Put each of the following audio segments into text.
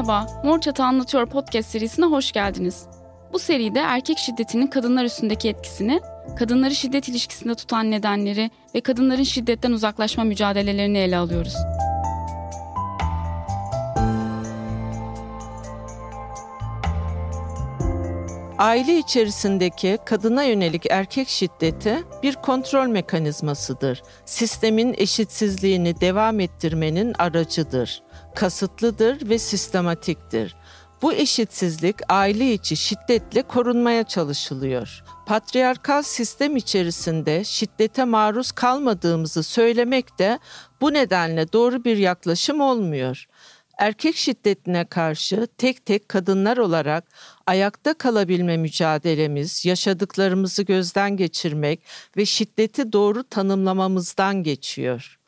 Merhaba, Mor Çatı Anlatıyor podcast serisine hoş geldiniz. Bu seride erkek şiddetinin kadınlar üstündeki etkisini, kadınları şiddet ilişkisinde tutan nedenleri ve kadınların şiddetten uzaklaşma mücadelelerini ele alıyoruz. Aile içerisindeki kadına yönelik erkek şiddeti bir kontrol mekanizmasıdır. Sistemin eşitsizliğini devam ettirmenin aracıdır. Kasıtlıdır ve sistematiktir. Bu eşitsizlik aile içi şiddetle korunmaya çalışılıyor. Patriarkal sistem içerisinde şiddete maruz kalmadığımızı söylemek de bu nedenle doğru bir yaklaşım olmuyor erkek şiddetine karşı tek tek kadınlar olarak ayakta kalabilme mücadelemiz, yaşadıklarımızı gözden geçirmek ve şiddeti doğru tanımlamamızdan geçiyor.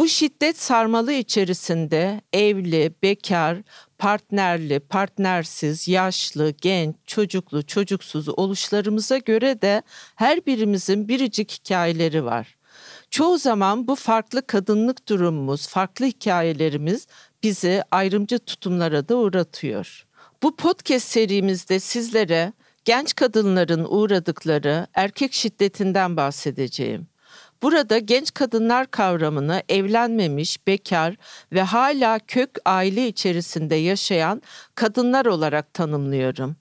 Bu şiddet sarmalı içerisinde evli, bekar, partnerli, partnersiz, yaşlı, genç, çocuklu, çocuksuz oluşlarımıza göre de her birimizin biricik hikayeleri var. Çoğu zaman bu farklı kadınlık durumumuz, farklı hikayelerimiz bizi ayrımcı tutumlara da uğratıyor. Bu podcast serimizde sizlere genç kadınların uğradıkları erkek şiddetinden bahsedeceğim. Burada genç kadınlar kavramını evlenmemiş, bekar ve hala kök aile içerisinde yaşayan kadınlar olarak tanımlıyorum.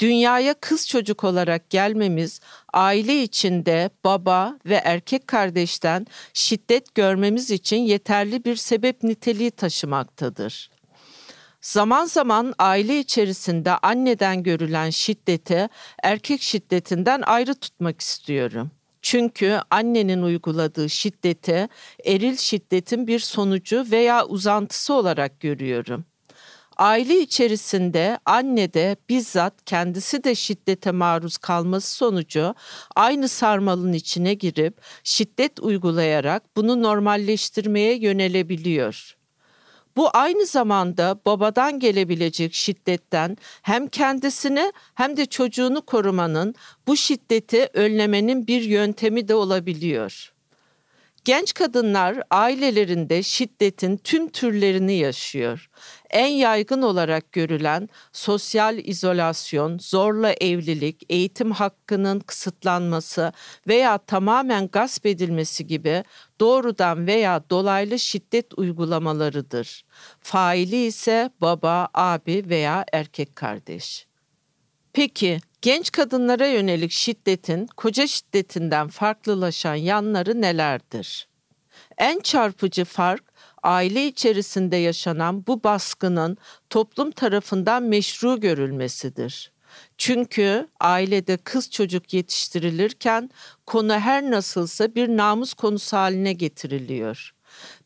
Dünyaya kız çocuk olarak gelmemiz aile içinde baba ve erkek kardeşten şiddet görmemiz için yeterli bir sebep niteliği taşımaktadır. Zaman zaman aile içerisinde anneden görülen şiddeti erkek şiddetinden ayrı tutmak istiyorum. Çünkü annenin uyguladığı şiddeti eril şiddetin bir sonucu veya uzantısı olarak görüyorum. Aile içerisinde anne de bizzat kendisi de şiddete maruz kalması sonucu aynı sarmalın içine girip şiddet uygulayarak bunu normalleştirmeye yönelebiliyor. Bu aynı zamanda babadan gelebilecek şiddetten hem kendisini hem de çocuğunu korumanın bu şiddeti önlemenin bir yöntemi de olabiliyor. Genç kadınlar ailelerinde şiddetin tüm türlerini yaşıyor. En yaygın olarak görülen sosyal izolasyon, zorla evlilik, eğitim hakkının kısıtlanması veya tamamen gasp edilmesi gibi doğrudan veya dolaylı şiddet uygulamalarıdır. Faili ise baba, abi veya erkek kardeş. Peki genç kadınlara yönelik şiddetin koca şiddetinden farklılaşan yanları nelerdir? En çarpıcı fark aile içerisinde yaşanan bu baskının toplum tarafından meşru görülmesidir. Çünkü ailede kız çocuk yetiştirilirken konu her nasılsa bir namus konusu haline getiriliyor.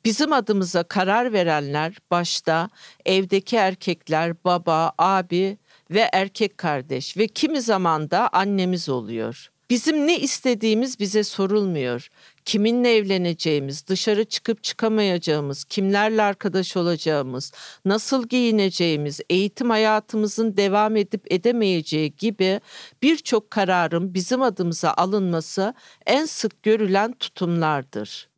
Bizim adımıza karar verenler başta evdeki erkekler, baba, abi ve erkek kardeş ve kimi zaman da annemiz oluyor. Bizim ne istediğimiz bize sorulmuyor. Kiminle evleneceğimiz, dışarı çıkıp çıkamayacağımız, kimlerle arkadaş olacağımız, nasıl giyineceğimiz, eğitim hayatımızın devam edip edemeyeceği gibi birçok kararın bizim adımıza alınması en sık görülen tutumlardır.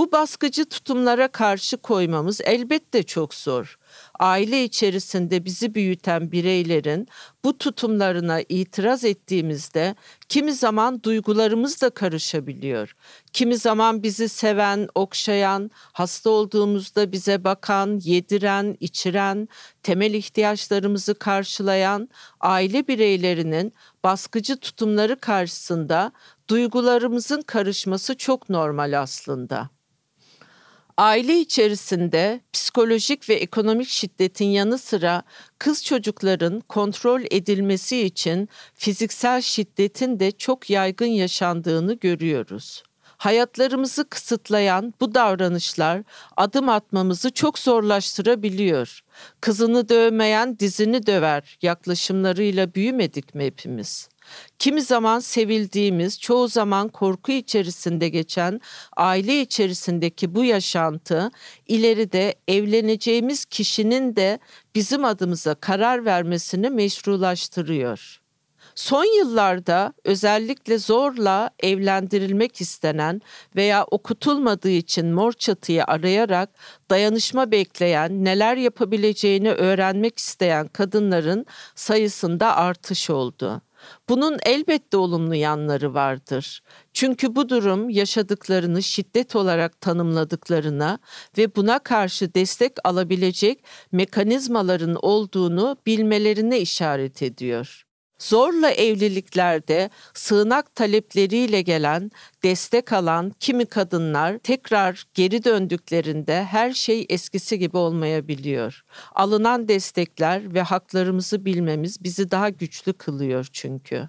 Bu baskıcı tutumlara karşı koymamız elbette çok zor. Aile içerisinde bizi büyüten bireylerin bu tutumlarına itiraz ettiğimizde kimi zaman duygularımız da karışabiliyor. Kimi zaman bizi seven, okşayan, hasta olduğumuzda bize bakan, yediren, içiren, temel ihtiyaçlarımızı karşılayan aile bireylerinin baskıcı tutumları karşısında duygularımızın karışması çok normal aslında. Aile içerisinde psikolojik ve ekonomik şiddetin yanı sıra kız çocukların kontrol edilmesi için fiziksel şiddetin de çok yaygın yaşandığını görüyoruz. Hayatlarımızı kısıtlayan bu davranışlar adım atmamızı çok zorlaştırabiliyor. Kızını dövmeyen dizini döver yaklaşımlarıyla büyümedik mi hepimiz? Kimi zaman sevildiğimiz, çoğu zaman korku içerisinde geçen aile içerisindeki bu yaşantı ileride evleneceğimiz kişinin de bizim adımıza karar vermesini meşrulaştırıyor. Son yıllarda özellikle zorla evlendirilmek istenen veya okutulmadığı için mor çatıyı arayarak dayanışma bekleyen, neler yapabileceğini öğrenmek isteyen kadınların sayısında artış oldu. Bunun elbette olumlu yanları vardır. Çünkü bu durum yaşadıklarını şiddet olarak tanımladıklarına ve buna karşı destek alabilecek mekanizmaların olduğunu bilmelerine işaret ediyor. Zorla evliliklerde sığınak talepleriyle gelen, destek alan kimi kadınlar tekrar geri döndüklerinde her şey eskisi gibi olmayabiliyor. Alınan destekler ve haklarımızı bilmemiz bizi daha güçlü kılıyor çünkü.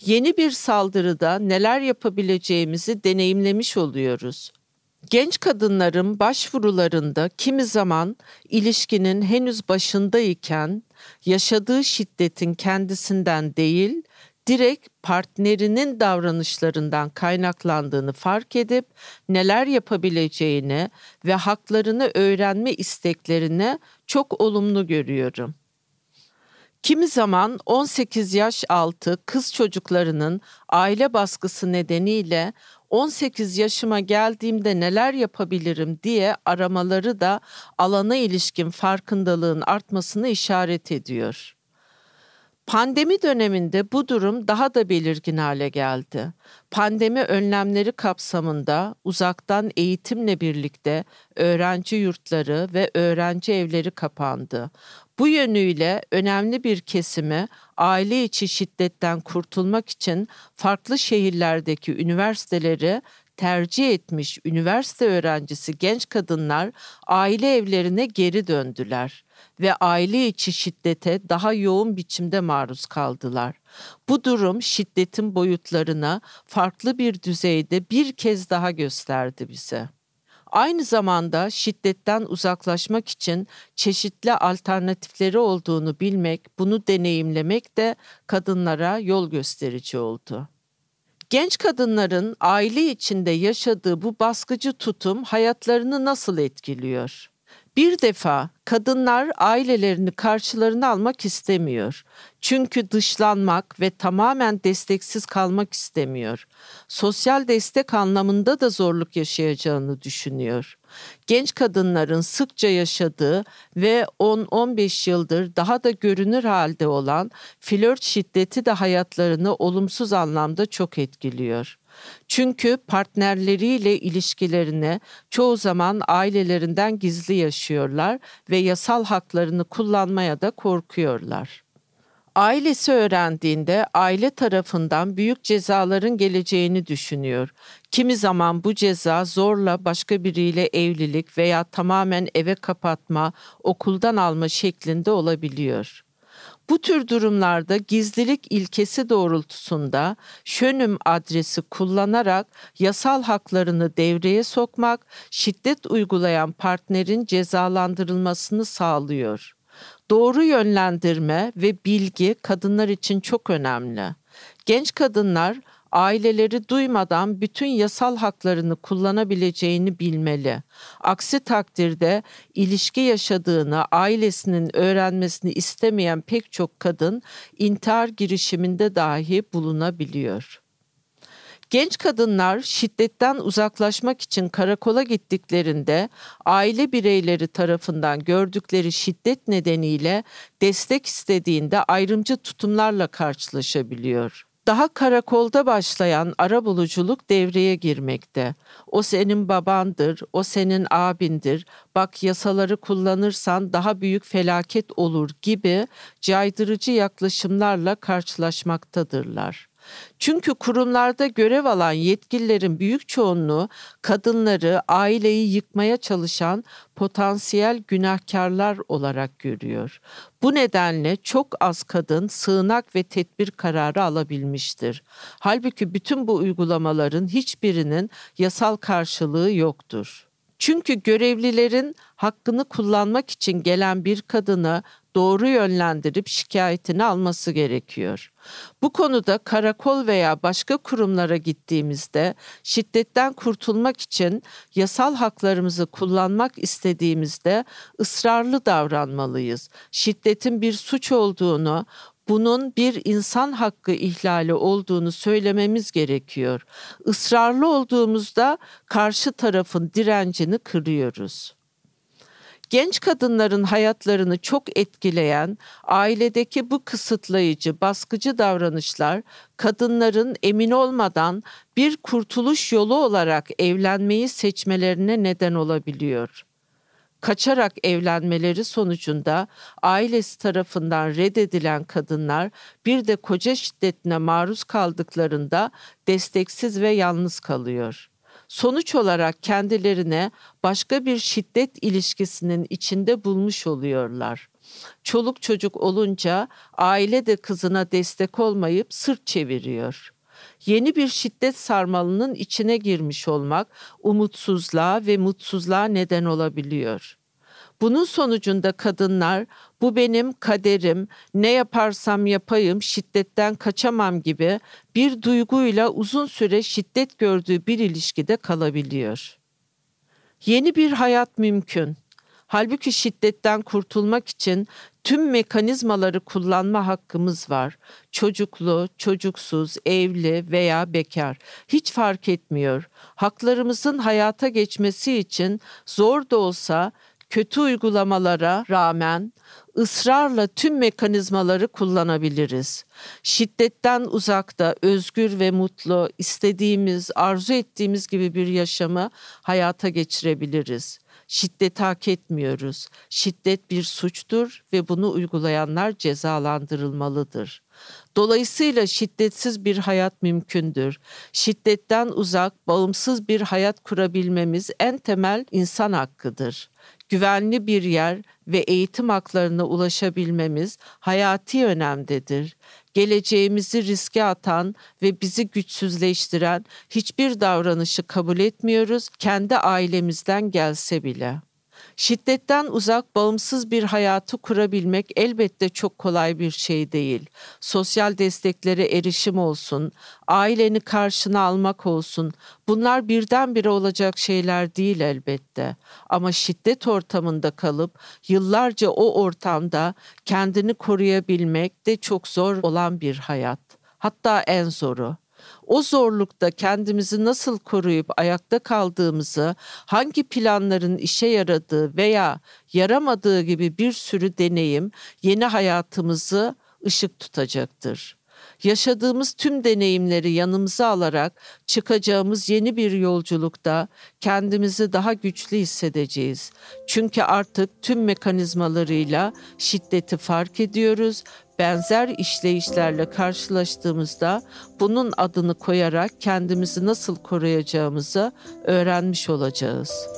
Yeni bir saldırıda neler yapabileceğimizi deneyimlemiş oluyoruz. Genç kadınların başvurularında kimi zaman ilişkinin henüz başındayken yaşadığı şiddetin kendisinden değil, direkt partnerinin davranışlarından kaynaklandığını fark edip neler yapabileceğini ve haklarını öğrenme isteklerini çok olumlu görüyorum. Kimi zaman 18 yaş altı kız çocuklarının aile baskısı nedeniyle 18 yaşıma geldiğimde neler yapabilirim diye aramaları da alana ilişkin farkındalığın artmasını işaret ediyor. Pandemi döneminde bu durum daha da belirgin hale geldi. Pandemi önlemleri kapsamında uzaktan eğitimle birlikte öğrenci yurtları ve öğrenci evleri kapandı. Bu yönüyle önemli bir kesimi aile içi şiddetten kurtulmak için farklı şehirlerdeki üniversiteleri tercih etmiş üniversite öğrencisi genç kadınlar aile evlerine geri döndüler ve aile içi şiddete daha yoğun biçimde maruz kaldılar. Bu durum şiddetin boyutlarına farklı bir düzeyde bir kez daha gösterdi bize. Aynı zamanda şiddetten uzaklaşmak için çeşitli alternatifleri olduğunu bilmek, bunu deneyimlemek de kadınlara yol gösterici oldu. Genç kadınların aile içinde yaşadığı bu baskıcı tutum hayatlarını nasıl etkiliyor? Bir defa kadınlar ailelerini karşılarına almak istemiyor. Çünkü dışlanmak ve tamamen desteksiz kalmak istemiyor. Sosyal destek anlamında da zorluk yaşayacağını düşünüyor. Genç kadınların sıkça yaşadığı ve 10-15 yıldır daha da görünür halde olan flört şiddeti de hayatlarını olumsuz anlamda çok etkiliyor. Çünkü partnerleriyle ilişkilerini çoğu zaman ailelerinden gizli yaşıyorlar ve yasal haklarını kullanmaya da korkuyorlar. Ailesi öğrendiğinde aile tarafından büyük cezaların geleceğini düşünüyor. Kimi zaman bu ceza zorla başka biriyle evlilik veya tamamen eve kapatma, okuldan alma şeklinde olabiliyor. Bu tür durumlarda gizlilik ilkesi doğrultusunda şönüm adresi kullanarak yasal haklarını devreye sokmak, şiddet uygulayan partnerin cezalandırılmasını sağlıyor. Doğru yönlendirme ve bilgi kadınlar için çok önemli. Genç kadınlar aileleri duymadan bütün yasal haklarını kullanabileceğini bilmeli. Aksi takdirde ilişki yaşadığını ailesinin öğrenmesini istemeyen pek çok kadın intihar girişiminde dahi bulunabiliyor. Genç kadınlar şiddetten uzaklaşmak için karakola gittiklerinde aile bireyleri tarafından gördükleri şiddet nedeniyle destek istediğinde ayrımcı tutumlarla karşılaşabiliyor daha karakolda başlayan ara buluculuk devreye girmekte. O senin babandır, o senin abindir, bak yasaları kullanırsan daha büyük felaket olur gibi caydırıcı yaklaşımlarla karşılaşmaktadırlar. Çünkü kurumlarda görev alan yetkililerin büyük çoğunluğu kadınları aileyi yıkmaya çalışan potansiyel günahkarlar olarak görüyor. Bu nedenle çok az kadın sığınak ve tedbir kararı alabilmiştir. Halbuki bütün bu uygulamaların hiçbirinin yasal karşılığı yoktur. Çünkü görevlilerin hakkını kullanmak için gelen bir kadını doğru yönlendirip şikayetini alması gerekiyor. Bu konuda karakol veya başka kurumlara gittiğimizde şiddetten kurtulmak için yasal haklarımızı kullanmak istediğimizde ısrarlı davranmalıyız. Şiddetin bir suç olduğunu, bunun bir insan hakkı ihlali olduğunu söylememiz gerekiyor. Israrlı olduğumuzda karşı tarafın direncini kırıyoruz. Genç kadınların hayatlarını çok etkileyen ailedeki bu kısıtlayıcı, baskıcı davranışlar kadınların emin olmadan bir kurtuluş yolu olarak evlenmeyi seçmelerine neden olabiliyor kaçarak evlenmeleri sonucunda ailesi tarafından reddedilen kadınlar bir de koca şiddetine maruz kaldıklarında desteksiz ve yalnız kalıyor. Sonuç olarak kendilerine başka bir şiddet ilişkisinin içinde bulmuş oluyorlar. Çoluk çocuk olunca aile de kızına destek olmayıp sırt çeviriyor yeni bir şiddet sarmalının içine girmiş olmak umutsuzluğa ve mutsuzluğa neden olabiliyor. Bunun sonucunda kadınlar bu benim kaderim, ne yaparsam yapayım şiddetten kaçamam gibi bir duyguyla uzun süre şiddet gördüğü bir ilişkide kalabiliyor. Yeni bir hayat mümkün. Halbuki şiddetten kurtulmak için tüm mekanizmaları kullanma hakkımız var. Çocuklu, çocuksuz, evli veya bekar hiç fark etmiyor. Haklarımızın hayata geçmesi için zor da olsa kötü uygulamalara rağmen ısrarla tüm mekanizmaları kullanabiliriz. Şiddetten uzakta, özgür ve mutlu, istediğimiz, arzu ettiğimiz gibi bir yaşamı hayata geçirebiliriz. Şiddet hak etmiyoruz. Şiddet bir suçtur ve bunu uygulayanlar cezalandırılmalıdır. Dolayısıyla şiddetsiz bir hayat mümkündür. Şiddetten uzak, bağımsız bir hayat kurabilmemiz en temel insan hakkıdır güvenli bir yer ve eğitim haklarına ulaşabilmemiz hayati önemdedir. Geleceğimizi riske atan ve bizi güçsüzleştiren hiçbir davranışı kabul etmiyoruz, kendi ailemizden gelse bile. Şiddetten uzak, bağımsız bir hayatı kurabilmek elbette çok kolay bir şey değil. Sosyal desteklere erişim olsun, aileni karşına almak olsun. Bunlar birdenbire olacak şeyler değil elbette. Ama şiddet ortamında kalıp yıllarca o ortamda kendini koruyabilmek de çok zor olan bir hayat. Hatta en zoru o zorlukta kendimizi nasıl koruyup ayakta kaldığımızı, hangi planların işe yaradığı veya yaramadığı gibi bir sürü deneyim yeni hayatımızı ışık tutacaktır. Yaşadığımız tüm deneyimleri yanımıza alarak çıkacağımız yeni bir yolculukta kendimizi daha güçlü hissedeceğiz. Çünkü artık tüm mekanizmalarıyla şiddeti fark ediyoruz benzer işleyişlerle karşılaştığımızda bunun adını koyarak kendimizi nasıl koruyacağımızı öğrenmiş olacağız.